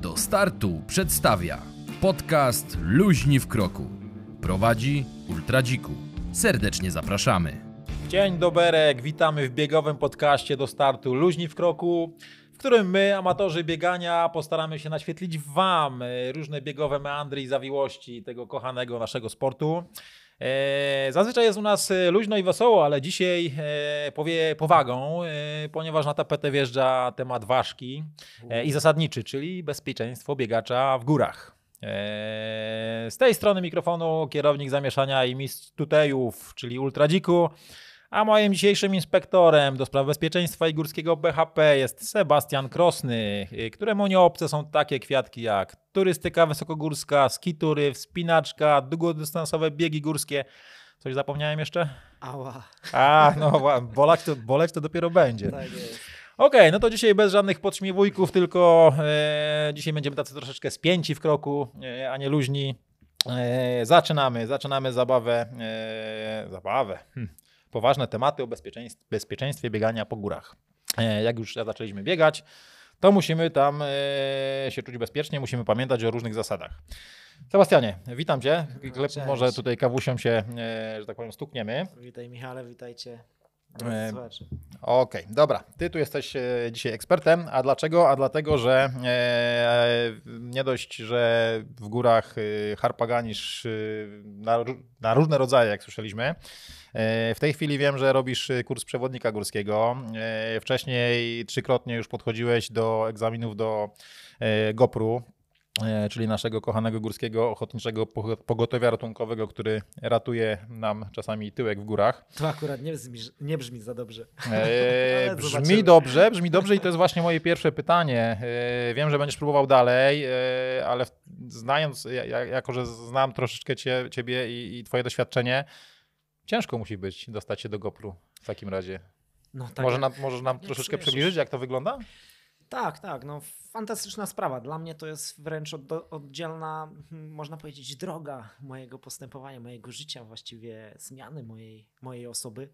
Do startu przedstawia podcast Luźni w kroku. Prowadzi Ultradziku. Serdecznie zapraszamy. Dzień doberek, witamy w biegowym podcaście do startu Luźni w kroku, w którym my, amatorzy biegania, postaramy się naświetlić Wam e, różne biegowe meandry i zawiłości tego kochanego naszego sportu. E, Zazwyczaj jest u nas e, luźno i wesoło, ale dzisiaj e, powie powagą, ponieważ na tapetę wjeżdża temat ważki i zasadniczy, czyli bezpieczeństwo biegacza w górach. Z tej strony mikrofonu kierownik zamieszania i mistrz tutejów, czyli Ultradziku. A moim dzisiejszym inspektorem do spraw bezpieczeństwa i górskiego BHP jest Sebastian Krosny, y, któremu nieobce są takie kwiatki jak turystyka wysokogórska, skitury, wspinaczka, długodystansowe biegi górskie. Coś zapomniałem jeszcze? Ała, A, no boleć to, boleć to dopiero będzie. tak jest. Okej, no to dzisiaj bez żadnych podśmiewujków, tylko e, dzisiaj będziemy tacy troszeczkę spięci w kroku, e, a nie luźni. E, zaczynamy, zaczynamy zabawę. E, zabawę. Hm. Poważne tematy o bezpieczeństwie, bezpieczeństwie biegania po górach. E, jak już zaczęliśmy biegać, to musimy tam e, się czuć bezpiecznie, musimy pamiętać o różnych zasadach. Sebastianie, witam Cię. Cześć. może tutaj kawusią się, e, że tak powiem, stukniemy. Witaj Michale, witajcie. E. Okej, dobra. Ty tu jesteś e, dzisiaj ekspertem. A dlaczego? A dlatego, że e, nie dość, że w górach harpaganisz na, na różne rodzaje, jak słyszeliśmy. W tej chwili wiem, że robisz kurs przewodnika górskiego. Wcześniej trzykrotnie już podchodziłeś do egzaminów do GoPru. E, Czyli naszego kochanego górskiego ochotniczego po- pogotowia ratunkowego, który ratuje nam czasami tyłek w górach. To akurat nie brzmi, nie brzmi za dobrze. Eee, Ale brzmi zobaczymy. dobrze, brzmi dobrze i to jest właśnie moje pierwsze pytanie. Eee, wiem, że będziesz próbował dalej, eee, ale znając, ja- ja- jako że znam troszeczkę cie, ciebie i, i twoje doświadczenie, ciężko musi być dostać się do GoPru w takim razie. No tak, Może nam, możesz nam troszeczkę przybliżyć, jak to wygląda? Tak, tak, no fantastyczna sprawa. Dla mnie to jest wręcz od, oddzielna, hmm, można powiedzieć, droga mojego postępowania, mojego życia, właściwie zmiany mojej, mojej osoby.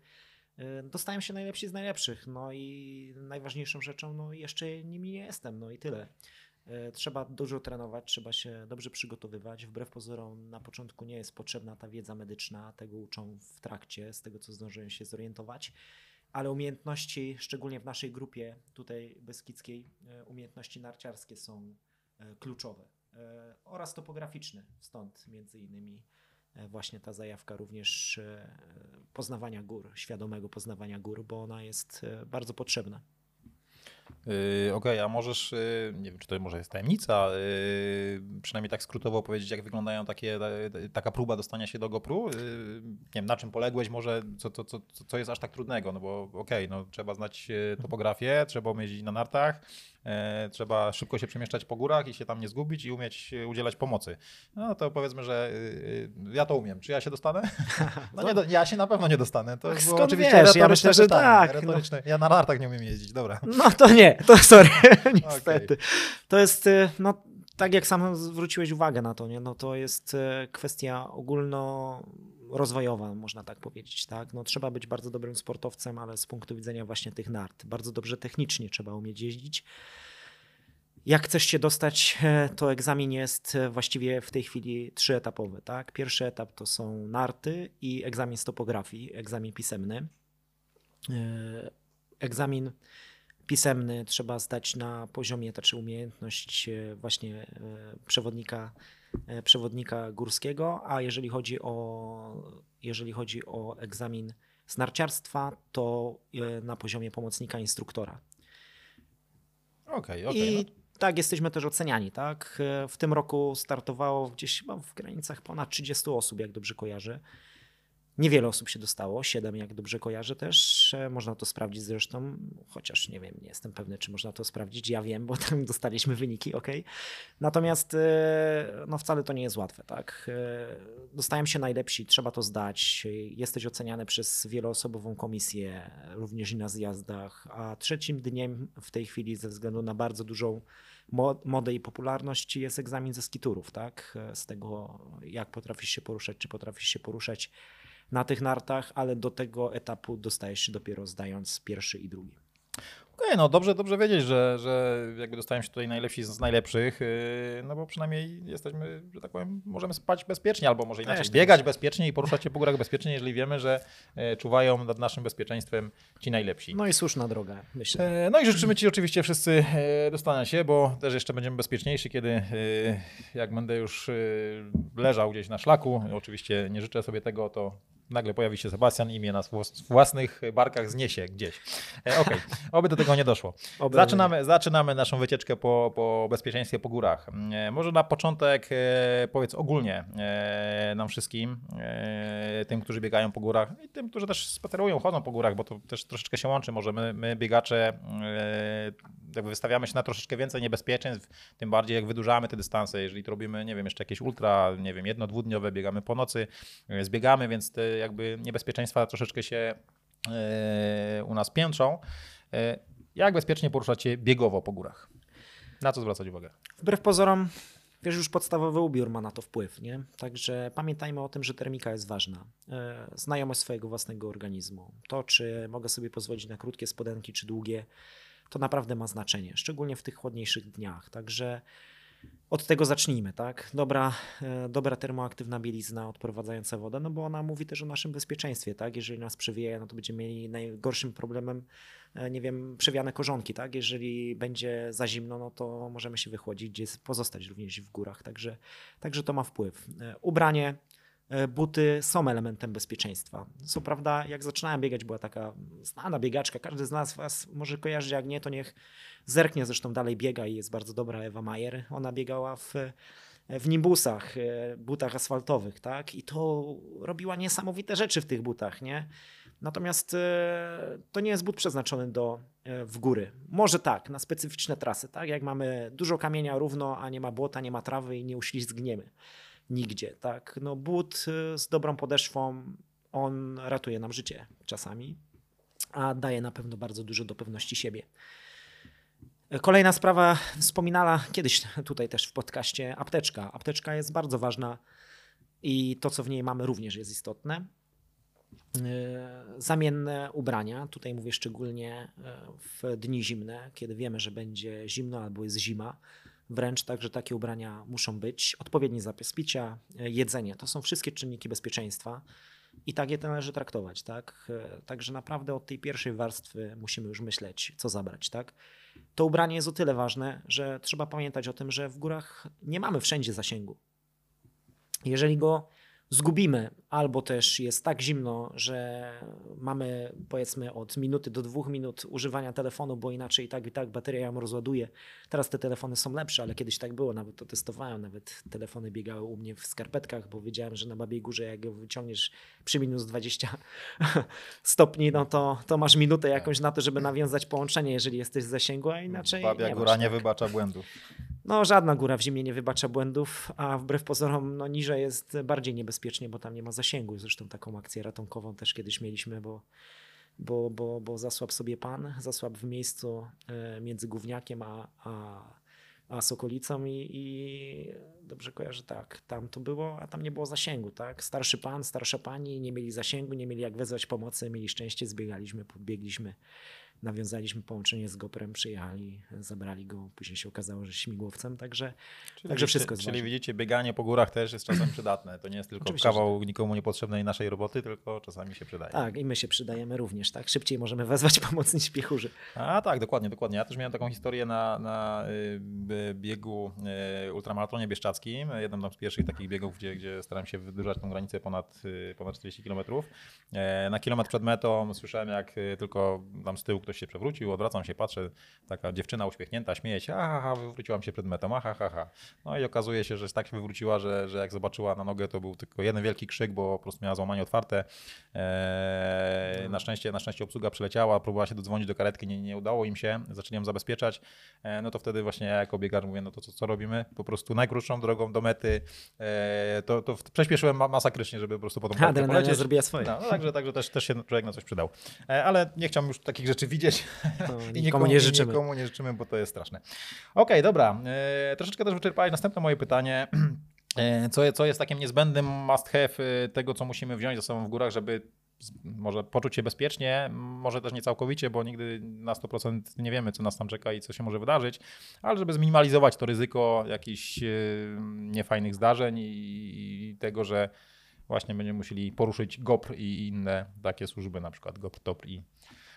Y, Dostałem się najlepsi z najlepszych, no i najważniejszą rzeczą, no jeszcze nimi nie jestem, no i tyle. Y, Trzeba dużo trenować, trzeba się dobrze przygotowywać. Wbrew pozorom na początku nie jest potrzebna ta wiedza medyczna, tego uczą w trakcie, z tego co zdążyłem się zorientować. Ale umiejętności, szczególnie w naszej grupie tutaj beskidzkiej, e, umiejętności narciarskie są e, kluczowe e, oraz topograficzne. Stąd między innymi właśnie ta zajawka również poznawania gór, świadomego poznawania gór, bo ona jest bardzo potrzebna. Yy, Okej, a możesz, yy, nie wiem, czy to może jest tajemnica, yy, przynajmniej tak skrótowo powiedzieć, jak wyglądają takie, ta- taka próba dostania się do GoPru? Yy, nie wiem, na czym poległeś może, co, co, co, co jest aż tak trudnego, no bo okej, no trzeba znać e, topografię, trzeba umieć jeździć na nartach, e, trzeba szybko się przemieszczać po górach i się tam nie zgubić i umieć udzielać pomocy. No to powiedzmy, że ja to umiem. Czy ja się dostanę? No nie, do, ja się na pewno nie dostanę. To Ach, było skąd oczywiście wiesz? Ja myślę, że tak, no. Ja na nartach nie umiem jeździć, dobra. No to nie, to sorry, niestety. To jest, e, no tak jak sam zwróciłeś uwagę na to, nie? No to jest e, kwestia ogólnorozwojowa, można tak powiedzieć, tak? No trzeba być bardzo dobrym sportowcem, ale z punktu widzenia właśnie tych nart, bardzo dobrze technicznie trzeba umieć jeździć. Jak chcesz się dostać, e, to egzamin jest e, właściwie w tej chwili trzyetapowy, tak? Pierwszy etap to są narty i egzamin z topografii, egzamin pisemny. E, Egzamin pisemny trzeba zdać na poziomie, znaczy umiejętność e, właśnie e, przewodnika, e, przewodnika górskiego, a jeżeli chodzi o, jeżeli chodzi o egzamin z narciarstwa, to na poziomie pomocnika instruktora. Okej, okej. I no. tak jesteśmy też oceniani, tak? W tym roku startowało gdzieś chyba w granicach ponad 30 osób, jak dobrze kojarzę. Niewiele osób się dostało, 7 jak dobrze kojarzę też. E, Można to sprawdzić zresztą, chociaż nie wiem, nie jestem pewny, czy można to sprawdzić. Ja wiem, bo tam dostaliśmy wyniki, ok. Natomiast e, no wcale to nie jest łatwe, tak? E, Dostają się najlepsi, trzeba to zdać. Jesteś oceniany przez wieloosobową komisję, również i na zjazdach. A trzecim dniem w tej chwili, ze względu na bardzo dużą mo- modę i popularność, jest egzamin ze skiturów, tak? Z tego, jak potrafisz się poruszać, czy potrafisz się poruszać na tych nartach, ale do tego etapu dostajesz się dopiero zdając pierwszy i drugi. Okej, okay, no dobrze, dobrze wiedzieć, że, że jakby dostają się tutaj najlepsi z najlepszych, yy, no bo przynajmniej jesteśmy, że tak powiem, możemy spać bezpiecznie, albo może inaczej, biegać bezpiecznie i poruszać się po górach bezpiecznie, jeżeli wiemy, że yy, czuwają nad naszym bezpieczeństwem ci najlepsi. No i słuszna droga, myślę. Yy, no i życzymy Ci oczywiście wszyscy dostania się, bo też jeszcze będziemy bezpieczniejsi, kiedy jak będę już leżał gdzieś na szlaku, oczywiście nie życzę sobie tego, to nagle pojawi się Sebastian i mnie na własnych barkach zniesie gdzieś. E, Okej, okay. oby do tego nie doszło. Zaczynamy, zaczynamy naszą wycieczkę po, po bezpieczeństwie po górach. E, może na początek e, powiedz ogólnie nam wszystkim, tym, którzy biegają po górach i tym, którzy też spacerują, chodzą po górach, bo to też troszeczkę się łączy. Może my, my biegacze jakby wystawiamy się na troszeczkę więcej niebezpieczeństw, tym bardziej jak wydłużamy te dystanse, jeżeli to robimy, nie wiem, jeszcze jakieś ultra, nie wiem, jedno, dwudniowe, biegamy po nocy, zbiegamy, więc te jakby niebezpieczeństwa troszeczkę się e, u nas piętrzą. E, jak bezpiecznie poruszać się biegowo po górach? Na co zwracać uwagę? Wbrew pozorom, wiesz, już podstawowy ubiór ma na to wpływ, nie? Także pamiętajmy o tym, że termika jest ważna. E, znajomość swojego własnego organizmu. To, czy mogę sobie pozwolić na krótkie spodenki, czy długie, to naprawdę ma znaczenie, szczególnie w tych chłodniejszych dniach. Także od tego zacznijmy, tak? Dobra, e, dobra termoaktywna bielizna odprowadzająca wodę, no bo ona mówi też o naszym bezpieczeństwie, tak? Jeżeli nas przewieje, no to będziemy mieli najgorszym problemem, e, nie wiem, przewiane korzonki, tak? Jeżeli będzie za zimno, no to możemy się wychłodzić, gdzie pozostać również w górach, także, także to ma wpływ. E, ubranie, buty są elementem bezpieczeństwa. Co prawda, jak zaczynałem biegać, była taka znana biegaczka, każdy z nas was może kojarzy, jak nie, to niech Zerknie zresztą dalej biega i jest bardzo dobra Ewa Majer. Ona biegała w, w nimbusach, e, butach asfaltowych, tak? I to robiła niesamowite rzeczy w tych butach, nie? Natomiast e, to nie jest but przeznaczony do e, w góry. Może tak, na specyficzne trasy, tak? Jak mamy dużo kamienia równo, a nie ma błota, nie ma trawy i nie uślizgniemy nigdzie, tak? No but z dobrą podeszwą, on ratuje nam życie czasami, a daje na pewno bardzo dużo do pewności siebie. Kolejna sprawa, wspominana kiedyś tutaj też w podcaście, apteczka. Apteczka jest bardzo ważna i to, co w niej mamy, również jest istotne. E, zamienne ubrania, tutaj mówię szczególnie e, w dni zimne, kiedy wiemy, że będzie zimno albo jest zima, wręcz także takie ubrania muszą być. Odpowiedni zapis picia, e, jedzenie to są wszystkie czynniki bezpieczeństwa i tak je należy traktować. Tak? Także naprawdę od tej pierwszej warstwy musimy już myśleć, co zabrać. Tak? To ubranie jest o tyle ważne, że trzeba pamiętać o tym, że w górach nie mamy wszędzie zasięgu. Jeżeli go zgubimy, albo też jest tak zimno, że mamy powiedzmy od minuty do dwóch minut używania telefonu, bo inaczej i tak i tak bateria ją rozładuje. Teraz te telefony są lepsze, ale kiedyś tak było, nawet to testowałem, nawet telefony biegały u mnie w skarpetkach, bo wiedziałem, że na Babiej Górze jak go wyciągniesz przy minus 20 stopni, no to, to masz minutę jakąś na to, żeby nawiązać połączenie, jeżeli jesteś w zasięgu, a inaczej Babia nie Góra nie tak. wybacza błędów. No, żadna góra w zimie nie wybacza błędów, a wbrew pozorom, no, niżej jest bardziej niebezpiecznie, bo tam nie ma zasięgu. Zresztą taką akcję ratunkową też kiedyś mieliśmy, bo, bo, bo, bo zasłab sobie pan, zasłab w miejscu e, między gówniakiem a, a, a Sokolicą i, i dobrze kojarzę, tak, tam to było, a tam nie było zasięgu, tak. Starszy pan, starsza pani nie mieli zasięgu, nie mieli jak wezwać pomocy, mieli szczęście, zbiegaliśmy, podbiegliśmy nawiązaliśmy połączenie z Goprem, przyjechali, zabrali go, później się okazało, że śmigłowcem, także, czyli także wszystko jest Czyli widzicie, bieganie po górach też jest czasem przydatne. To nie jest tylko Oczywiście, kawał tak. nikomu niepotrzebnej naszej roboty, tylko czasami się przydaje. Tak, i my się przydajemy również, tak? Szybciej możemy wezwać pomoc niż piechurzy. A tak, dokładnie, dokładnie. Ja też miałem taką historię na, na y, biegu y, ultramaratonie bieszczackim, jednym z pierwszych takich biegów, gdzie, gdzie staram się wydłużać tą granicę ponad, y, ponad 40 km. E, na kilometr przed metą słyszałem, jak tylko tam z tyłu ktoś się przewrócił, odwracam się, patrzę, taka dziewczyna uśmiechnięta, śmieje się, aha, wywróciłam się przed metą, aha, ha, ha. No i okazuje się, że tak się wywróciła, że, że jak zobaczyła na nogę, to był tylko jeden wielki krzyk, bo po prostu miała złamanie otwarte. Eee, na, szczęście, na szczęście obsługa przyleciała, próbowała się dodzwonić do karetki, nie, nie udało im się, zaczęli ją zabezpieczać. Eee, no to wtedy właśnie ja jako biegacz mówię, no to co, co robimy? Po prostu najkrótszą drogą do mety. Eee, to, to prześpieszyłem masakrycznie, żeby po prostu potem polecieć. zrobiła swoje. No, no, także, także też, też się człowiek na coś przydał. Eee, ale nie chciałbym już takich rzeczy widzieć. No, I nikomu, nie życzymy. Nikomu nie życzymy, bo to jest straszne. Okej, okay, dobra. E, troszeczkę też wyczerpałeś następne moje pytanie. E, co, co jest takim niezbędnym must have e, tego, co musimy wziąć ze sobą w górach, żeby może poczuć się bezpiecznie, może też nie całkowicie, bo nigdy na 100% nie wiemy, co nas tam czeka i co się może wydarzyć, ale żeby zminimalizować to ryzyko jakichś e, niefajnych zdarzeń i tego, że właśnie będziemy musieli poruszyć GOPR i inne takie służby, na przykład GOPR, TOPR i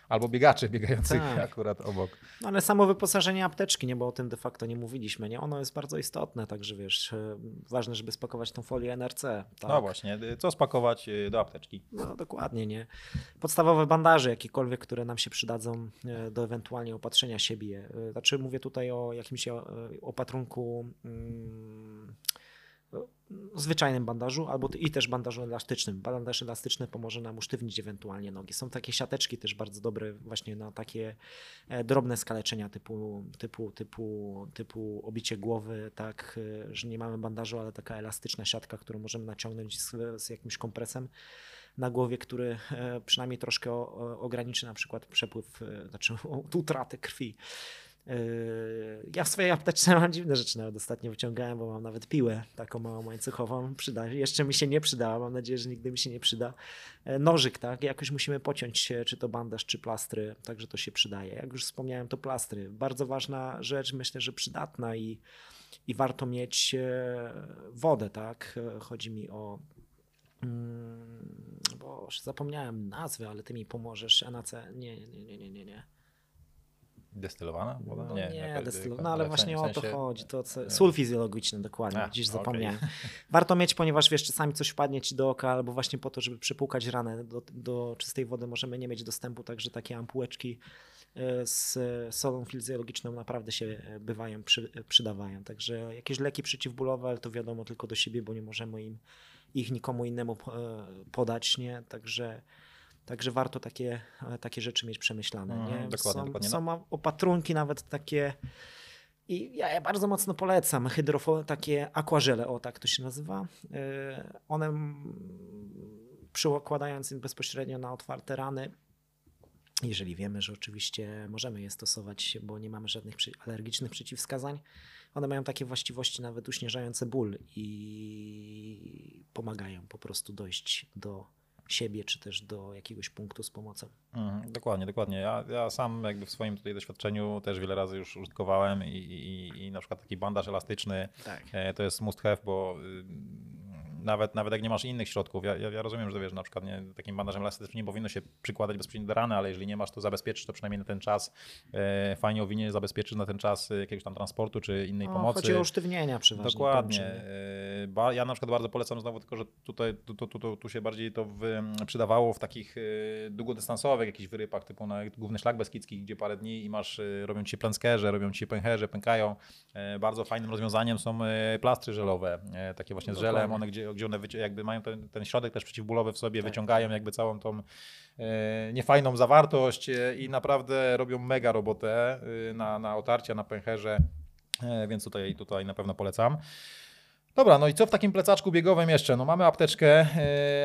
albo biegaczy biegających tak. akurat obok. No ale samo wyposażenie apteczki, nie, bo o tym de facto nie mówiliśmy, nie? Ono jest bardzo istotne, także wiesz, e, ważne, żeby spakować tą folię NRC. Tak? No właśnie, co spakować e, do apteczki? No dokładnie, nie? Podstawowe bandaże, jakiekolwiek, które nam się przydadzą e, do ewentualnie opatrzenia siebie. Znaczy mówię tutaj o jakimś opatrunku mm, zwyczajnym bandażu, albo i też bandażu elastycznym. Bandaż elastyczny pomoże nam usztywnić ewentualnie nogi. Są takie siateczki też bardzo dobre właśnie na takie e, drobne skaleczenia typu, typu, typu, typu obicie głowy, tak, e, że nie mamy bandażu, ale taka elastyczna siatka, którą możemy naciągnąć z, z jakimś kompresem na głowie, który e, przynajmniej troszkę ograniczy na przykład przepływ, znaczy utratę krwi. Yy, ja w swojej apteczce mam dziwne rzeczy nawet ostatnio wyciągałem, bo mam nawet piłę taką małą łańcuchową. Przyda. Jeszcze mi się nie przydała, mam nadzieję, że nigdy mi się nie przyda. Yy, nożyk, tak? Jakoś musimy pociąć się, czy to bandaż, czy plastry, także to się przydaje. Jak już wspomniałem, to plastry. Bardzo ważna rzecz, myślę, że przydatna i, i warto mieć yy, wodę, tak? Chodzi mi o mm, bo zapomniałem nazwy, ale ty mi pomożesz. NAC, nie, nie, nie, nie, nie, nie. Destylowana woda? No nie, nie destylowana, no ale właśnie w sensie... o to chodzi. To, co, sól fizjologiczny, dokładnie, A, dziś okay. zapomniałem. Warto mieć, ponieważ wiesz, czasami coś wpadnie ci do oka, albo właśnie po to, żeby przypłukać ranę do, do czystej wody możemy nie mieć dostępu, także takie ampułeczki e, z solą fizjologiczną naprawdę się e, bywają, przy, e, przydawają. Także jakieś leki przeciwbólowe, ale to wiadomo tylko do siebie, bo nie możemy im ich nikomu innemu podać, nie? Także Także warto takie, takie rzeczy mieć przemyślane. Mm, nie? Dokładnie, są, dokładnie. są no. opatrunki nawet takie i ja je bardzo mocno polecam. Hydrofo, takie aquażele, o tak to się nazywa. E, one przykładając im bezpośrednio na otwarte rany, jeżeli wiemy, że oczywiście możemy je stosować, bo nie mamy żadnych alergicznych przeciwwskazań, one mają takie właściwości nawet uśnieżające ból i pomagają po prostu dojść do siebie, czy też do jakiegoś punktu z pomocą. Mhm, dokładnie, dokładnie. Ja, ja sam jakby w swoim tutaj doświadczeniu też wiele razy już użytkowałem i, i, i na przykład taki bandaż elastyczny tak. E, to jest must have, bo nawet, nawet jak nie masz innych środków, ja, ja, ja rozumiem, że wiesz, na przykład nie, takim bandażem elastycznym nie powinno się przykładać bezpośrednio do rany, ale jeżeli nie masz, to zabezpieczyć to przynajmniej na ten czas. E, fajnie owinienie zabezpieczyć na ten czas jakiegoś tam transportu czy innej no, pomocy. Chodzi o usztywnienia przeważnie. Dokładnie. E, ja na przykład bardzo polecam znowu, tylko że tutaj tu, tu, tu, tu się bardziej to w, przydawało w takich e, długodystansowych jakichś wyrypach, typu na główny szlak beskidzki, gdzie parę dni i masz, e, robią ci plęskerze, robią ci pęcherze, pękają. E, bardzo fajnym rozwiązaniem są e, plastry żelowe, takie właśnie z żelem, one, gdzie, gdzie one jakby mają ten, ten środek też przeciwbólowy w sobie, tak. wyciągają jakby całą tą e, niefajną zawartość e, i naprawdę robią mega robotę e, na, na otarcia, na pęcherze, więc tutaj, tutaj na pewno polecam. Dobra, no i co w takim plecaczku biegowym jeszcze? No mamy apteczkę,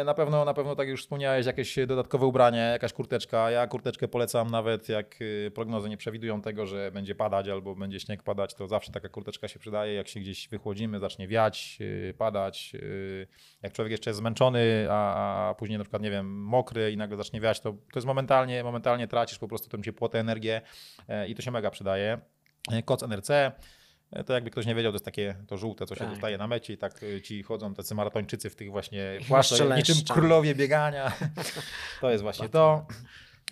e, na pewno, na pewno tak już wspomniałeś, jakieś dodatkowe ubranie, jakaś kurteczka. Ja kurteczkę polecam nawet jak e, prognozy nie przewidują tego, że będzie padać albo będzie śnieg padać, to zawsze taka kurteczka się przydaje. Jak się gdzieś wychłodzimy, zacznie wiać, e, padać. Jak człowiek jeszcze jest zmęczony, a, a później na przykład, nie wiem, mokry i nagle zacznie wiać, to, to jest momentalnie, momentalnie tracisz po prostu tę ciepłotę, energię i to się mega przydaje. Koc NRC. E, to jakby ktoś nie wiedział, to jest takie to żółte, co się tak. dostaje na mecie i tak e, ci chodzą tacy maratończycy w tych właśnie płaszczach, niczym królowie biegania. To jest właśnie to.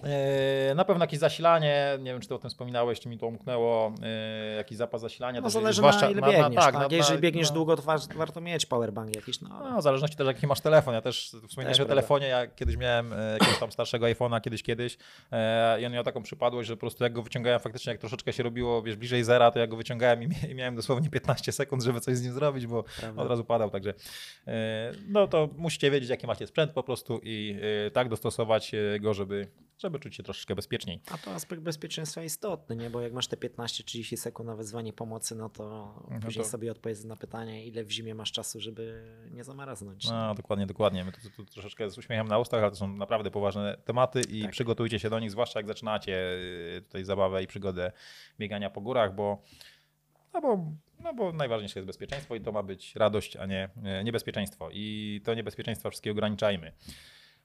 E, na pewno jakieś zasilanie, nie wiem czy to o tym wspominałeś, czy mi to umknęło, e, jakiś zapas zasilania. No zależy na ile biegniesz, na, tak, tak? Na, jeżeli biegniesz na, długo, to warto mieć powerbank jakiś. No, no w zależności też jaki masz telefon. Ja też wspominałem o telefonie, ja kiedyś miałem e, jakiegoś tam starszego iPhone'a kiedyś, kiedyś i on miał taką przypadłość, że po prostu jak go wyciągałem faktycznie, jak troszeczkę się robiło, wiesz, bliżej zera, to ja go wyciągałem i miałem dosłownie 15 sekund, żeby coś z nim zrobić, bo Prawda. od razu padał, także no to musicie wiedzieć, jaki macie sprzęt po prostu i tak dostosować go, żeby żeby czuć się troszeczkę bezpieczniej. A to aspekt bezpieczeństwa istotny, nie? bo jak masz te 15-30 sekund na wezwanie pomocy, no to no później to... sobie odpowiedz na pytanie, ile w zimie masz czasu, żeby nie zamarznąć. No, dokładnie, dokładnie. My tu, tu, tu, troszeczkę z uśmiechem na ustach, ale to są naprawdę poważne tematy i tak. przygotujcie się do nich, zwłaszcza jak zaczynacie y, tutaj zabawę i przygodę biegania po górach, bo no bo, no bo najważniejsze jest bezpieczeństwo i to ma być radość, a nie niebezpieczeństwo. I to niebezpieczeństwo wszystkie ograniczajmy.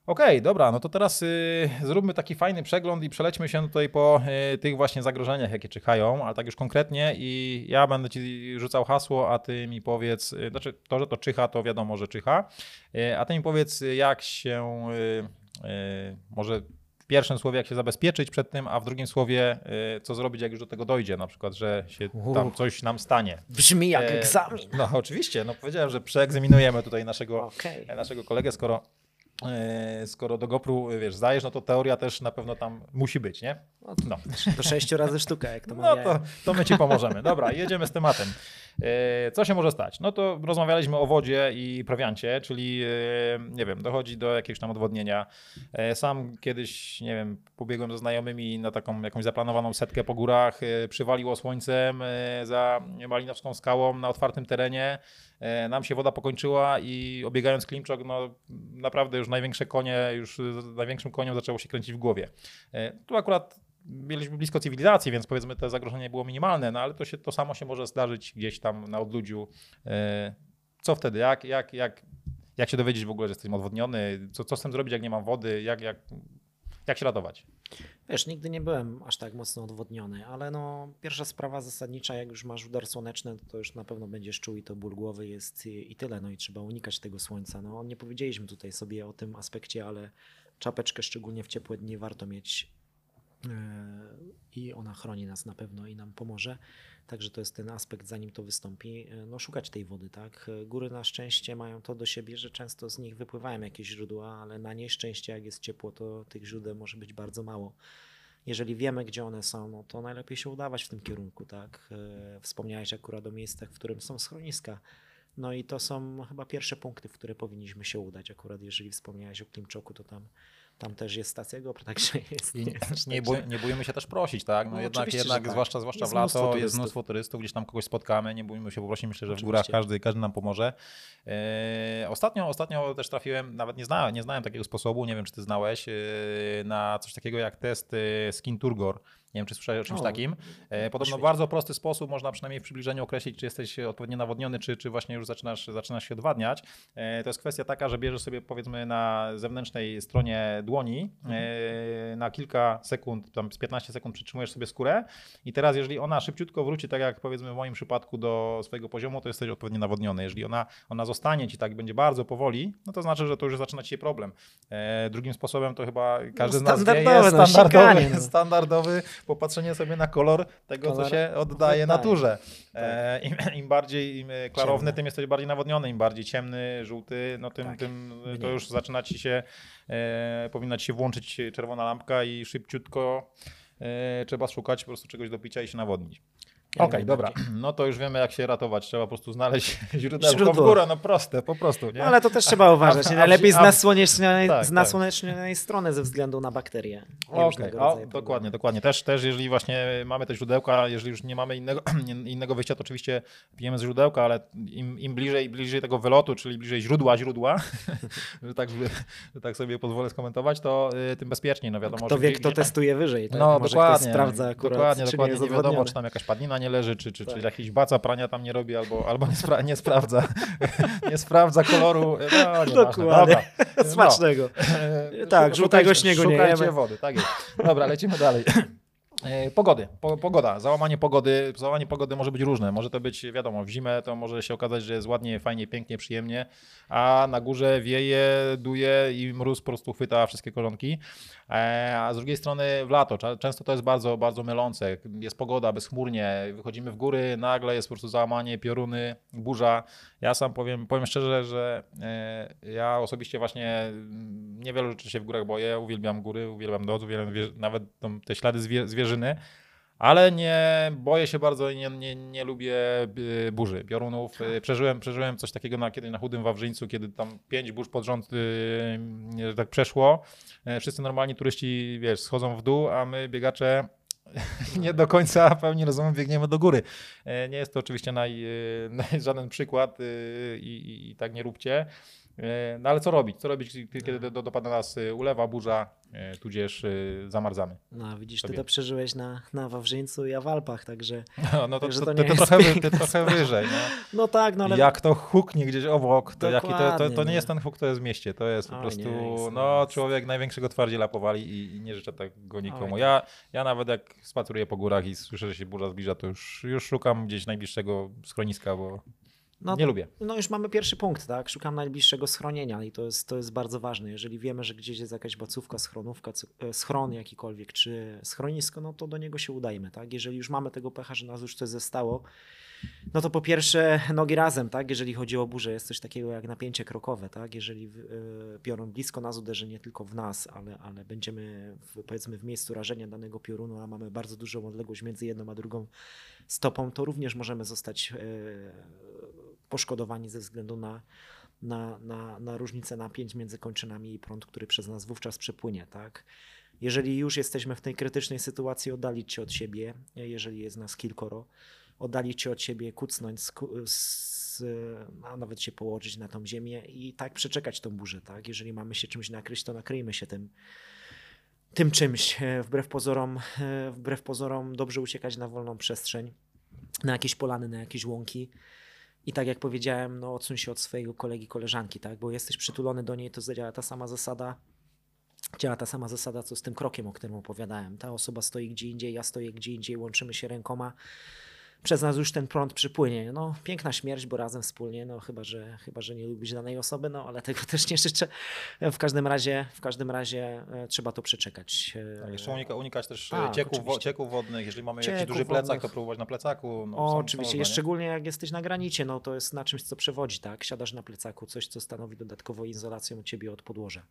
Okej, dobra, no to teraz y, zróbmy taki fajny przegląd i przelećmy się tutaj po y, tych właśnie zagrożeniach, jakie czyhają, ale tak już konkretnie i ja będę ci rzucał hasło, a ty mi powiedz, y, znaczy to, że to czyha, to wiadomo, że czyha, y, a ty mi powiedz, y, jak się y, y, może w pierwszym słowie, jak się zabezpieczyć przed tym, a w drugim słowie, co zrobić, jak już do tego dojdzie, na przykład, że się tam coś nam stanie. Brzmi jak E, egzamin. No oczywiście, no powiedziałem, że przeegzaminujemy tutaj naszego Okej. naszego kolegę, skoro, skoro do GoPru wiesz, zdajesz, no to teoria też na pewno tam musi być, nie? No, To sześciu razy sztuka, jak to no to, mawiają. to my ci pomożemy. Dobra, jedziemy z tematem. E, Co się może stać? No to rozmawialiśmy o wodzie i prowiancie, czyli e, nie wiem, dochodzi do jakiegoś tam odwodnienia. E, Sam kiedyś, nie wiem, pobiegłem ze znajomymi na taką jakąś zaplanowaną setkę po górach, e, przywaliło słońcem e, za Malinowską skałą na otwartym terenie. E, Nam się woda pokończyła i obiegając Klimczok, no naprawdę już największe konie, już największym koniem zaczęło się kręcić w głowie. E, Tu akurat byliśmy blisko cywilizacji, więc powiedzmy te zagrożenie było minimalne, no ale to, się, to samo się może zdarzyć gdzieś tam na odludziu. E, Co wtedy? Jak, jak, jak, jak się dowiedzieć w ogóle, że jestem odwodniony? Co, co z tym zrobić, jak nie mam wody? Jak, jak, jak się ratować? Wiesz, nigdy nie byłem aż tak mocno odwodniony, ale no pierwsza sprawa zasadnicza, jak już masz udar słoneczny, to już na pewno będziesz czuł i to ból głowy jest i, i tyle, no i trzeba unikać tego słońca. No nie powiedzieliśmy tutaj sobie o tym aspekcie, ale czapeczkę szczególnie w ciepłe dni warto mieć i ona chroni nas na pewno i nam pomoże. Także to jest ten aspekt, zanim to wystąpi, yy, no szukać tej wody, tak. Góry na szczęście mają to do siebie, że często z nich wypływają jakieś źródła, ale na nieszczęście jak jest ciepło, to tych źródeł może być bardzo mało jeżeli wiemy, gdzie one są, no to najlepiej się udawać w tym kierunku, tak? E, Wspomniałeś akurat o miejscach, w którym są schroniska. No i to są chyba pierwsze punkty, w które powinniśmy się udać. Akurat jeżeli wspomniałeś o Klimczoku, to tam, tam też jest stacja GoPro, także jest. I nie, nie, także- nie bójmy się też prosić, tak? No, No jednak, jednak tak. zwłaszcza, zwłaszcza Jest w lato mnóstwo jest mnóstwo turystów, gdzieś tam kogoś spotkamy, nie bójmy się poprosić, myślę, że w Oczywiście. górach każdy, każdy nam pomoże. E, ostatnio, ostatnio też trafiłem, nawet nie znałem, nie znałem takiego sposobu, nie wiem czy ty znałeś, e, na coś takiego jak test e, Skin Turgor. Nie wiem, czy słyszałeś o czymś O, takim. E, Podobno świetnie. w bardzo prosty sposób można przynajmniej w przybliżeniu określić, czy jesteś odpowiednio nawodniony, czy, czy właśnie już zaczynasz, zaczynasz się odwadniać. E, To jest kwestia taka, że bierzesz sobie powiedzmy na zewnętrznej stronie dłoni e, na kilka sekund, tam z 15 sekund przytrzymujesz sobie skórę i teraz jeżeli ona szybciutko wróci, tak jak powiedzmy w moim przypadku do swojego poziomu, to jesteś odpowiednio nawodniony. Jeżeli ona, ona zostanie ci tak będzie bardzo powoli, no to znaczy, że to już zaczyna ci się problem. Drugim sposobem to chyba każdy z nas wie, jest no, standardowy, no. standardowy popatrzenie sobie na kolor tego, co Kolor się oddaje naturze. E, im, Im bardziej im e, klarowny, Ciemny. tym jesteś bardziej nawodniony. Im bardziej ciemny, żółty, no tym, Tak. tym to już zaczyna ci się, e, powinna ci się włączyć czerwona lampka i szybciutko e, trzeba szukać po prostu czegoś do picia i się nawodnić. Okej, dobra. najbardziej. No to już wiemy, jak się ratować. Trzeba po prostu znaleźć źródełko w Źródło. górę, no proste, po prostu. Nie? No ale to też trzeba uważać. Najlepiej z nasłonecznej, tak, z tak. nasłonecznej strony ze względu na bakterie. Okej, różnego o, rodzaju dokładnie, dokładnie. Też, też jeżeli właśnie mamy te źródełka, jeżeli już nie mamy innego, innego wyjścia, to oczywiście pijemy z źródełka, ale im, im bliżej, bliżej tego wylotu, czyli bliżej źródła źródła, że, tak, że, tak sobie pozwolę skomentować, to y, tym bezpieczniej. No wiadomo, Kto że wie, kto testuje wyżej. Tak? No Może dokładnie. sprawdza akurat, dokładnie, dokładnie. nie, wiadomo, czy tam jakaś padnina nie leży, czy, czy, czy Tak. jakiś baca prania tam nie robi, albo, albo nie, spra- nie sprawdza. nie sprawdza koloru. No, nieważne. Dokładnie. Dobra. Smacznego. E, Tak, żółtego śniegu nie jemy. wody, tak jest. Dobra, lecimy dalej. E, Pogody, po, pogoda, załamanie pogody, załamanie pogody może być różne. Może to być, wiadomo, w zimę to może się okazać, że jest ładnie, fajnie, pięknie, przyjemnie, a na górze wieje, duje i mróz po prostu chwyta wszystkie koronki. E, A z drugiej strony w lato, często to jest bardzo, bardzo mylące. Jest pogoda bezchmurnie, wychodzimy w góry, nagle jest po prostu załamanie, pioruny, burza. Ja sam powiem, powiem szczerze, że e, ja osobiście właśnie niewiele rzeczy się w górach boję. Uwielbiam góry, uwielbiam noc, uwielbiam nawet te ślady zwie, zwierzyny. Ale nie boję się bardzo i nie, nie, nie lubię y, burzy, piorunów. Y, Przeżyłem, przeżyłem coś takiego na, kiedy na Chudym Wawrzyńcu, kiedy tam pięć burz pod rząd y, że tak przeszło. E, Wszyscy normalni turyści, wiesz, schodzą w dół, a my biegacze nie do końca pełni rozumem biegniemy do góry. Nie jest to oczywiście naj, naj, żaden przykład y, i, i, i tak nie róbcie. E, no ale co robić? Co robić, kiedy do, dopada nas y, ulewa, burza, e, tudzież y, zamarzamy? No widzisz, Sobie. ty to przeżyłeś na, na Wawrzyńcu i ja w Alpach, także No, no to, Także to, to to, nie to, jest trochę, wyżej. No. no tak, no ale Jak to huknie gdzieś obok, to, jaki to, to, nie nie. jest ten huk, to jest w mieście. To jest po prostu, nie, no jest. człowiek największego twardziela powali i, i nie życzę tego nikomu. Oj. Ja, ja nawet jak spaceruję po górach i słyszę, że się burza zbliża, to już, już szukam gdzieś najbliższego schroniska, bo no, nie lubię. no już mamy pierwszy punkt, tak? Szukam najbliższego schronienia i to jest, to jest bardzo ważne. Jeżeli wiemy, że gdzieś jest jakaś bacówka, schronówka, e, schron jakikolwiek, czy schronisko, no to do niego się udajmy, tak? Jeżeli już mamy tego pecha, że nas już coś zestało, no to po pierwsze nogi razem, tak? Jeżeli chodzi o burzę, jest coś takiego jak napięcie krokowe, tak? Jeżeli y, piorun blisko nas uderzy nie tylko w nas, ale, ale będziemy w, powiedzmy w miejscu rażenia danego piorunu, a mamy bardzo dużą odległość między jedną a drugą stopą, to również możemy zostać y, poszkodowani ze względu na, na, na, na różnicę napięć między kończynami i prąd, który przez nas wówczas przepłynie, tak? Jeżeli już jesteśmy w tej krytycznej sytuacji, oddalić się od siebie, jeżeli jest nas kilkoro, oddalić się od siebie, kucnąć, z, a nawet się położyć na tą ziemię i tak przeczekać tą burzę, tak? Jeżeli mamy się czymś nakryć, to nakryjmy się tym, tym czymś. Wbrew pozorom, wbrew pozorom dobrze uciekać na wolną przestrzeń, na jakieś polany, na jakieś łąki. I tak jak powiedziałem, no odsuń się od swojego kolegi, koleżanki, tak? Bo jesteś przytulony do niej, to zadziała ta sama zasada, działa ta sama zasada, co z tym krokiem, o którym opowiadałem. Ta osoba stoi gdzie indziej, ja stoję gdzie indziej, łączymy się rękoma. Przez nas już ten prąd przypłynie. No, piękna śmierć, bo razem wspólnie, no chyba, że, chyba, że nie lubisz danej osoby, no ale tego też nie życzę. W każdym razie, w każdym razie e, trzeba to przeczekać. E, Tak, jeszcze unika, unikać też Tak, cieków, wo, cieków wodnych. Jeżeli mamy jakiś Cieków duży plecak, wodnych. to próbować na plecaku. No, O, oczywiście, szczególnie jak jesteś na granicie, no to jest na czymś, co przewodzi, tak? Siadasz na plecaku, coś, co stanowi dodatkową izolację ciebie od podłoża.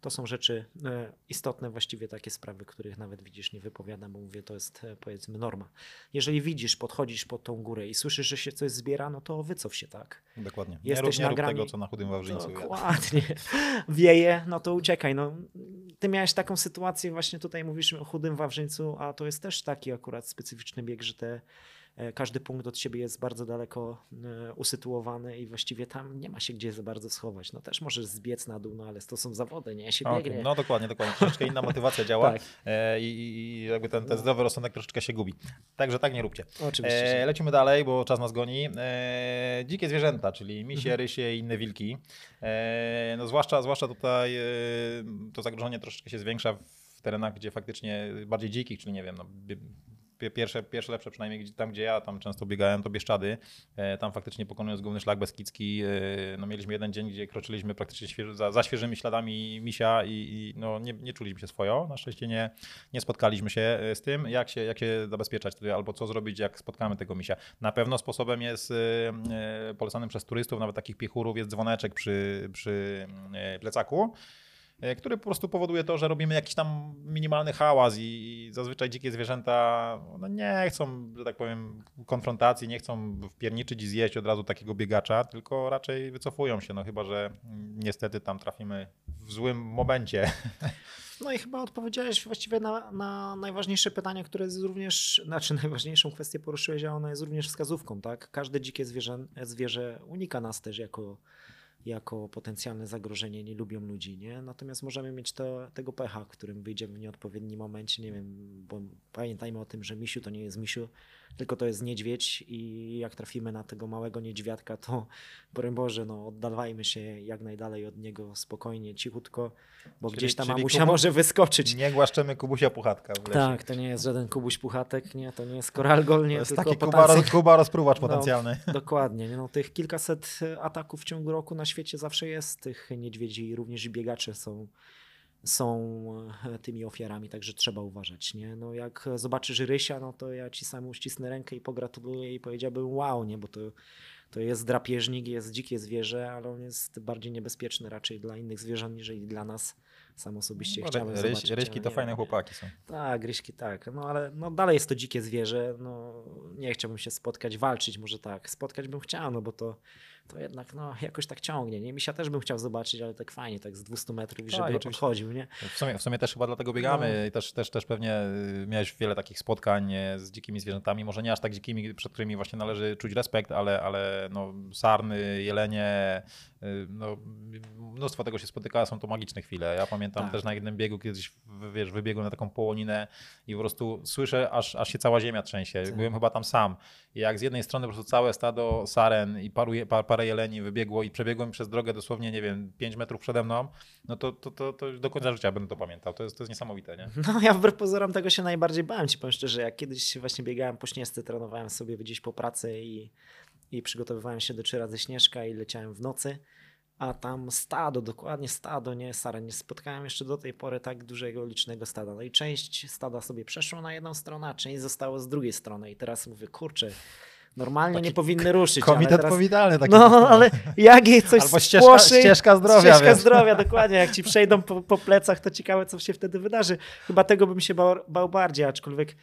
To są rzeczy e, istotne, właściwie takie sprawy, których nawet widzisz, nie wypowiadam, bo mówię, to jest e, powiedzmy norma. Jeżeli widzisz, podchodzisz pod tą górę i słyszysz, że się coś zbiera, no to wycof się, tak? Dokładnie. Nie Jesteś rób, nie na rób grani- tego, co na chudym Wawrzyńcu. Dokładnie. Wieje, no to uciekaj. No. Ty miałeś taką sytuację, właśnie tutaj mówisz o chudym Wawrzyńcu, a to jest też taki akurat specyficzny bieg, że te, każdy punkt od siebie jest bardzo daleko e, usytuowany i właściwie tam nie ma się gdzie za bardzo schować. No też możesz zbiec na dół, no ale to są zawody, nie? Się Okej, biegnie. No dokładnie, dokładnie. Troszeczkę inna motywacja działa Tak. e, i, jakby ten, ten zdrowy rozsądek troszeczkę się gubi. Także tak nie róbcie. Oczywiście. E, lecimy dalej, bo czas nas goni. E, dzikie zwierzęta, czyli misie, Mhm. rysie i inne wilki. E, no zwłaszcza, zwłaszcza tutaj e, to zagrożenie troszeczkę się zwiększa w terenach, gdzie faktycznie bardziej dzikich, czyli nie wiem, no, pierwsze, pierwsze lepsze przynajmniej tam, gdzie ja tam często biegałem, to Bieszczady. E, tam faktycznie pokonując główny szlak Beskidzki, e, no mieliśmy jeden dzień, gdzie kroczyliśmy praktycznie świeży, za, za świeżymi śladami misia i, i no, nie, nie czuliśmy się swojo. Na szczęście nie, nie spotkaliśmy się e, z tym, jak się, jak się zabezpieczać albo co zrobić, jak spotkamy tego misia. Na pewno sposobem jest polecanym przez turystów, nawet takich piechurów, jest dzwoneczek przy, przy plecaku który po prostu powoduje to, że robimy jakiś tam minimalny hałas i, zazwyczaj dzikie zwierzęta no nie chcą, że tak powiem, konfrontacji, nie chcą wpierniczyć i zjeść od razu takiego biegacza, tylko raczej wycofują się, no chyba, że niestety tam trafimy w złym momencie. No i chyba odpowiedziałeś właściwie na, na najważniejsze pytanie, które jest również, znaczy najważniejszą kwestię poruszyłeś, a ona jest również wskazówką, tak? Każde dzikie zwierzę, zwierzę unika nas też jako, jako potencjalne zagrożenie, nie lubią ludzi, nie? Natomiast możemy mieć to, tego pecha, którym wyjdziemy w nieodpowiednim momencie, nie wiem, bo pamiętajmy o tym, że misiu to nie jest misiu, tylko to jest niedźwiedź i jak trafimy na tego małego niedźwiadka, to broń Boże, no oddawajmy się jak najdalej od niego spokojnie, cichutko, bo Czyli- gdzieś ta mamusia Kubu- może wyskoczyć. Nie głaszczemy Kubusia Puchatka w lesie. Tak, to nie jest żaden kubuś puchatek, nie, to nie jest koralgol, nie, to jest taki Kuba, Kuba rozpruwacz No. potencjalny. Dokładnie, nie, no, tych kilkaset ataków w ciągu roku na świecie zawsze jest, tych niedźwiedzi, również i biegacze są, są e, tymi ofiarami, także trzeba uważać. Nie? No, jak zobaczysz rysia, no to ja ci sam uścisnę rękę i pogratuluję i powiedziałbym wow, nie? bo to, to jest drapieżnik, jest dzikie zwierzę, ale on jest bardziej niebezpieczny raczej dla innych zwierząt niż dla nas. Sam osobiście No, chciałem ryś, zobaczyć. ryśki to nie fajne chłopaki są. Tak, gryźki tak. No ale no, dalej jest to dzikie zwierzę. No, nie chciałbym się spotkać, walczyć może tak. Spotkać bym chciał, no bo to, to jednak no, jakoś tak ciągnie. Nie? Misia też bym chciał zobaczyć, ale tak fajnie, tak z 200 metrów, i Tak, żeby oczywiście. odchodził, nie? W sumie, w sumie też chyba dlatego biegamy No. i też, też, też pewnie y, miałeś wiele takich spotkań z dzikimi zwierzętami, może nie aż tak dzikimi, przed którymi właśnie należy czuć respekt, ale, ale no, sarny, jelenie, y, no, mnóstwo tego się spotyka, są to magiczne chwile. Ja pamiętam Tak. też na jednym biegu kiedyś, wiesz, wybiegłem na taką połoninę i po prostu słyszę, aż, aż się cała ziemia trzęsie. Tak. Byłem chyba tam sam. I jak z jednej strony po prostu całe stado saren i paru, je- par, parę jeleni wybiegło i przebiegłem przez drogę dosłownie, nie wiem, 5 metrów przede mną, no to, to, to, to do końca życia będę to pamiętał. To jest, to jest niesamowite, nie? No ja wbrew pozorom tego się najbardziej bałem, ci powiem szczerze. Jak kiedyś właśnie biegałem po Śnieżce, trenowałem sobie gdzieś po pracy i, i przygotowywałem się do trzy razy Śnieżka i leciałem w nocy, a tam stado, dokładnie stado, nie Sara, nie spotkałem jeszcze do tej pory tak dużego, licznego stada. No i część stada sobie przeszło na jedną stronę, a część zostało z drugiej strony i teraz mówię, kurczę, normalnie Taki nie powinny ruszyć, Komitet teraz... powitalny taki. No, ale jak jej coś Albo ścieżka, spłoszy, ścieżka zdrowia, Ścieżka wiesz. zdrowia, dokładnie. Jak ci przejdą po, po plecach, to ciekawe, co się wtedy wydarzy. Chyba tego bym się bał, bał bardziej, aczkolwiek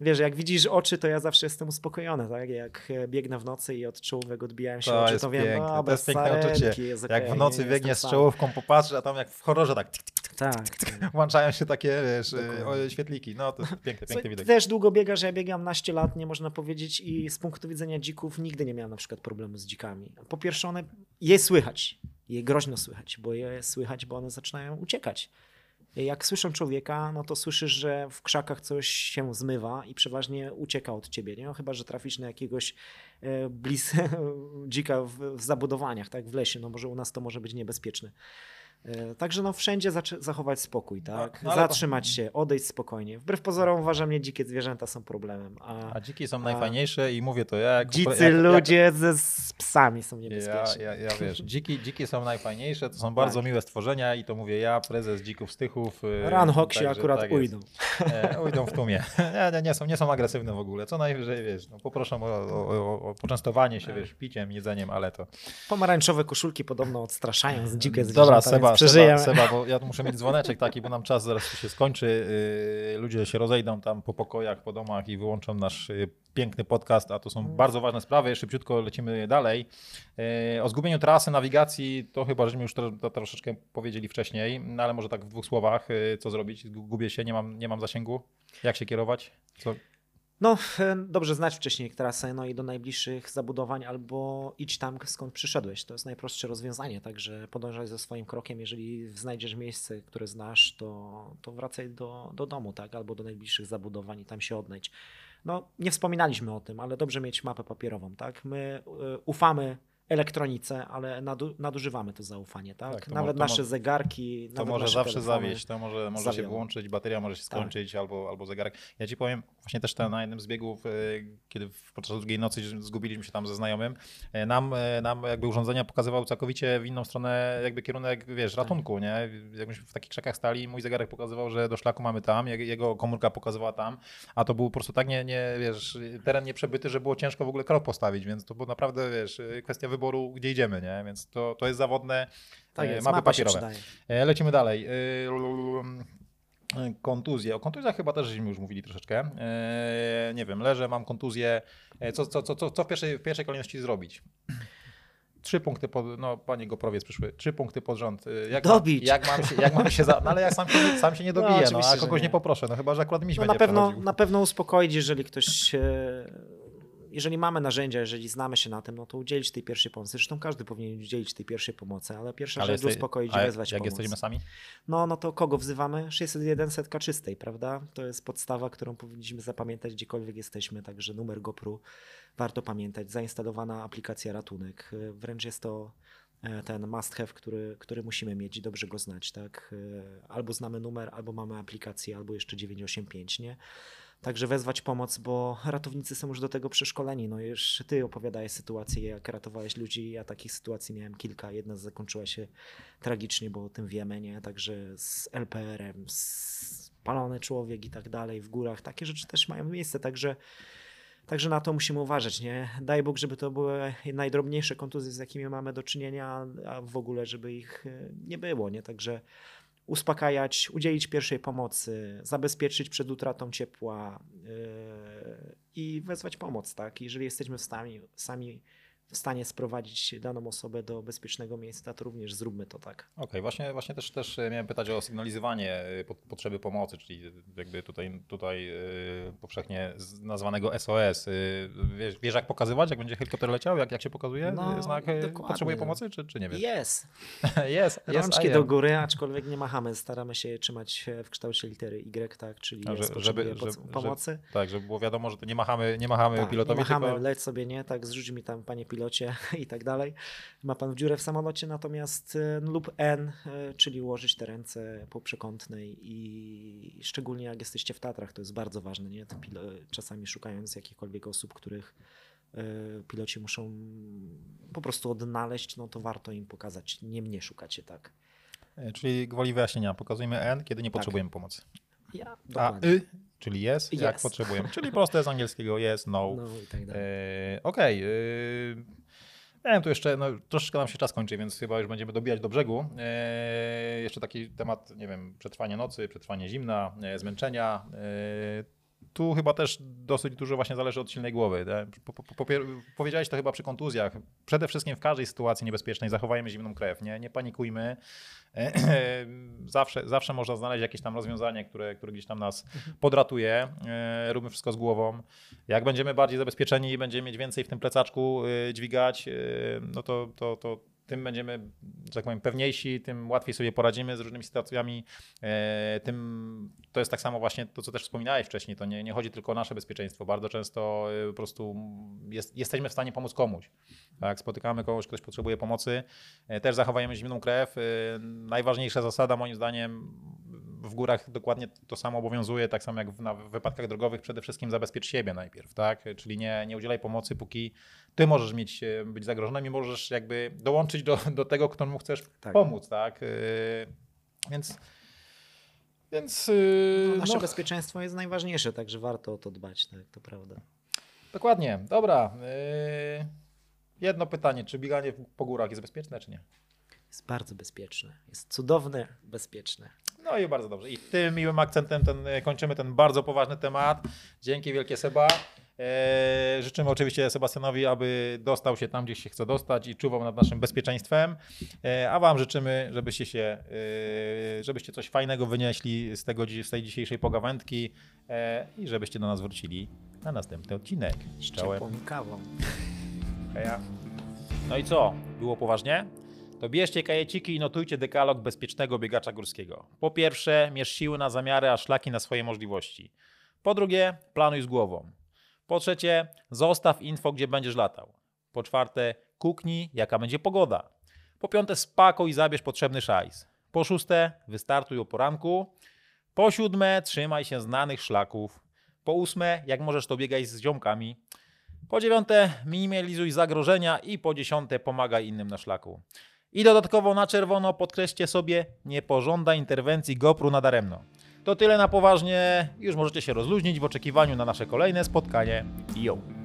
wiesz, jak widzisz oczy, to ja zawsze jestem uspokojony, tak? Jak e, biegnę w nocy i od czołówek odbijają się To oczy, to wiem, piękne, no, to jest piękne uczucie. jest Jak okej, w nocy nie biegniesz jestem z czołówką, popatrzysz, a tam jak w horrorze tak tyk, Tak. włączają się takie wiesz, Dokładnie. o, świetliki. No to piękny, Co, piękny widok. też długo biegasz, ja biegam naście lat, nie można powiedzieć i z punktu widzenia dzików nigdy nie miałem na przykład problemu z dzikami. Po pierwsze one, je słychać, je groźno słychać, bo je słychać, bo one zaczynają uciekać. Jak słyszą człowieka, no to słyszysz, że w krzakach coś się zmywa i przeważnie ucieka od ciebie, nie? Chyba, że trafisz na jakiegoś e, blis dzika w, w zabudowaniach, tak, w lesie, no może u nas to może być niebezpieczne. E, Także no wszędzie zachować spokój, tak? no ale to- Zatrzymać się, odejść spokojnie. Wbrew pozorom uważam, nie dzikie zwierzęta są problemem, a, A dziki są A- najfajniejsze i mówię to ja. Jak, dzicy jak, ludzie ze z psami są Jak, ja, niebezpieczni. ja, ja wiesz, dziki, dziki są najfajniejsze, to są bardzo Tak. miłe stworzenia i to mówię ja, prezes dzików stychów. yy, Ranhok się akurat tak ujdą. E, ujdą w tłumie. Nie, nie, nie, są, nie są agresywne w ogóle. Co najwyżej, wiesz, no, poproszę o, o, o, o poczęstowanie się, Tak. wiesz, piciem, jedzeniem, ale to... Pomarańczowe koszulki podobno odstraszają z dzikie zwierzęta, Dobra, Seba, Seba, przeżyjemy. Seba, bo ja tu muszę mieć dzwoneczek taki, bo nam czas zaraz się skończy. Yy, ludzie się rozejdą tam po pokojach, po domach i wyłączą nasz yy, piękny podcast, a to są bardzo ważne sprawy. Szybciutko lecimy dalej. Yy, o zgubieniu trasy, nawigacji, to chyba żeśmy już troszeczkę powiedzieli wcześniej, no ale może tak w dwóch słowach, co zrobić? Gu- Gubię się, nie mam, nie mam zasięgu. Jak się kierować? Co? No, e, dobrze znać wcześniej trasę, no i do najbliższych zabudowań, albo idź tam, skąd przyszedłeś. To jest najprostsze rozwiązanie, także podążaj ze swoim krokiem. Jeżeli znajdziesz miejsce, które znasz, to, to wracaj do, do domu, tak? Albo do najbliższych zabudowań i tam się odnajdź. No, nie wspominaliśmy o tym, ale dobrze mieć mapę papierową, tak? My e, ufamy elektronice, ale nadu, nadużywamy to zaufanie, tak? Tak, to nawet to mo- nasze zegarki, To nawet może zawsze telefony. zawieść, to może, może się wyłączyć, bateria może się Tak. skończyć albo, albo zegarek. Ja ci powiem, właśnie też te- na jednym z biegów, e, kiedy w- podczas drugiej nocy zgubiliśmy się tam ze znajomym, e, nam, e, nam jakby urządzenia pokazywały całkowicie w inną stronę jakby kierunek, wiesz, ratunku, nie? Jak myśmy w takich krzakach stali, mój zegarek pokazywał, że do szlaku mamy tam, jego- jego komórka pokazywała tam, a to był po prostu tak nie, nie wiesz, teren nieprzebyty, że było ciężko w ogóle krok postawić, więc to było naprawdę, wiesz, kwestia wyboru, gdzie idziemy, nie? Więc to, to jest zawodne, Tak e, jest, mapy papierowe. E, Lecimy dalej. E, Kontuzje. O kontuzjach chyba też żeśmy już mówili troszeczkę. Nie wiem, leżę, mam kontuzję. Co, co, co, co, w, pierwszej, w pierwszej kolejności zrobić? Trzy punkty pod, no panie Goprowiec przyszły, trzy punkty pod rząd. Jak Dobić. Mam, jak mam się, jak mam się za, no ale ja sam się, sam się nie No, dobiję, no, oczywiście, a kogoś nie. nie. poproszę, no chyba, że akurat miś No na pewno, na pewno uspokoić, jeżeli ktoś, jeżeli mamy narzędzia, jeżeli znamy się na tym, no to udzielić tej pierwszej pomocy. Zresztą każdy powinien udzielić tej pierwszej pomocy, ale pierwsza Ale rzecz jeste- uspokoić i wezwać jak pomoc. jesteśmy sami? No, no to kogo wzywamy? 601 setka czystej, prawda? To jest podstawa, którą powinniśmy zapamiętać gdziekolwiek jesteśmy, także numer GoPro warto pamiętać. Zainstalowana aplikacja Ratunek. Wręcz jest to e, ten must have, który, który musimy mieć i dobrze go znać, tak? E, Albo znamy numer, albo mamy aplikację, albo jeszcze 985, nie? Także wezwać pomoc, bo ratownicy są już do tego przeszkoleni. No już ty opowiadałeś sytuację, jak ratowałeś ludzi. Ja takich sytuacji miałem kilka. Jedna zakończyła się tragicznie, bo o tym wiemy, nie? Także z LPR-em, spalony człowiek i tak dalej w górach. Takie rzeczy też mają miejsce, także Także na to musimy uważać, nie? Daj Bóg, żeby to były najdrobniejsze kontuzje, z jakimi mamy do czynienia, a w ogóle, żeby ich e, nie było, nie? Także uspokajać, udzielić pierwszej pomocy, zabezpieczyć przed utratą ciepła yy, i wezwać pomoc, tak? Jeżeli jesteśmy sami, sami w stanie sprowadzić daną osobę do bezpiecznego miejsca, to również zróbmy to tak. Okej, okay, właśnie, właśnie też, też miałem pytać o sygnalizowanie e, potrzeby pomocy, czyli jakby tutaj, tutaj powszechnie nazwanego SOS. Wiesz, wiesz jak pokazywać, jak będzie helikopter leciał, jak, jak się pokazuje no, znak potrzebuje pomocy, czy, czy nie wiesz? Jest. jest. Rączki do góry, aczkolwiek nie machamy, staramy się trzymać w kształcie litery Y, tak, czyli A, jest, żeby, żeby, pomocy. Żeby, tak, żeby było wiadomo, że to nie machamy, nie machamy tak, pilotowi, nie machamy, tylko... leć sobie, nie, tak, zrzuć mi tam, panie pilocie i tak dalej. Ma pan w dziurę w samolocie, natomiast e, lub N, e, czyli ułożyć te ręce po przekątnej i szczególnie jak jesteście w Tatrach, to jest bardzo ważne, nie, czasami szukając jakichkolwiek osób, których e, piloci muszą po prostu odnaleźć, no to warto im pokazać, nie mnie szukacie, tak. Czyli gwoli wyjaśnienia, pokazujemy N, kiedy nie tak. potrzebujemy pomocy. Ja, A y, czyli jest, yes. jak potrzebujemy. Czyli proste z angielskiego jest, no. no i tak dalej. E, Okej. Okay. Nie wiem, tu jeszcze no, troszeczkę nam się czas kończy, więc chyba już będziemy dobijać do brzegu. E, jeszcze taki temat, nie wiem, przetrwanie nocy, przetrwanie zimna, e, zmęczenia. Tu chyba też dosyć dużo właśnie zależy od silnej głowy. Po, po, po, powiedziałeś to chyba przy kontuzjach. Przede wszystkim w każdej sytuacji niebezpiecznej zachowajmy zimną krew, nie, nie panikujmy. Zawsze, zawsze można znaleźć jakieś tam rozwiązanie, które, które gdzieś tam nas podratuje. E, róbmy wszystko z głową. Jak będziemy bardziej zabezpieczeni i będziemy mieć więcej w tym plecaczku e, dźwigać, e, no to, to, to tym będziemy, że tak powiem, pewniejsi, tym łatwiej sobie poradzimy z różnymi sytuacjami. E, tym to jest tak samo właśnie to, co też wspominałeś wcześniej. To nie, nie chodzi tylko o nasze bezpieczeństwo. Bardzo często e, po prostu jest, jesteśmy w stanie pomóc komuś. Tak, spotykamy kogoś, ktoś potrzebuje pomocy, e, też zachowajmy zimną krew. Najważniejsza zasada, moim zdaniem, w górach dokładnie to samo obowiązuje, tak samo jak w, na wypadkach drogowych, przede wszystkim zabezpiecz siebie najpierw, tak? Czyli nie, nie udzielaj pomocy, póki ty możesz mieć, być zagrożony i możesz jakby dołączyć do, do tego, któremu chcesz tak. pomóc, tak? Yy, więc więc yy, no, nasze no. bezpieczeństwo jest najważniejsze, także warto o to dbać, tak, to prawda. Dokładnie. Dobra. Yy, jedno pytanie, czy bieganie po górach jest bezpieczne, czy nie? Jest bardzo bezpieczne. Jest cudowne, bezpieczne. No i bardzo dobrze. I tym miłym akcentem ten, kończymy ten bardzo poważny temat. Dzięki wielkie Seba. Eee, życzymy oczywiście Sebastianowi, aby dostał się tam, gdzie się chce dostać i czuwał nad naszym bezpieczeństwem. Eee, a Wam życzymy, żebyście się, eee, żebyście coś fajnego wynieśli z, tego, z tej dzisiejszej pogawędki i żebyście do nas wrócili na następny odcinek. Z czołem. kawą. No i co? Było poważnie? To bierzcie kajeciki i notujcie dekalog bezpiecznego biegacza górskiego. Po pierwsze, mierz siły na zamiary, a szlaki na swoje możliwości. Po drugie, planuj z głową. Po trzecie, zostaw info, gdzie będziesz latał. Po czwarte, kuknij, jaka będzie pogoda. Po piąte, spakuj i zabierz potrzebny szajs. Po szóste, wystartuj o poranku. Po siódme, trzymaj się znanych szlaków. Po ósme, jak możesz to biegać z ziomkami. Po dziewiąte, minimalizuj zagrożenia i po dziesiąte, pomagaj innym na szlaku. I dodatkowo na czerwono podkreślcie sobie, nie pożąda interwencji GoPro nadaremno. To tyle na poważnie, już możecie się rozluźnić w oczekiwaniu na nasze kolejne spotkanie. Yo!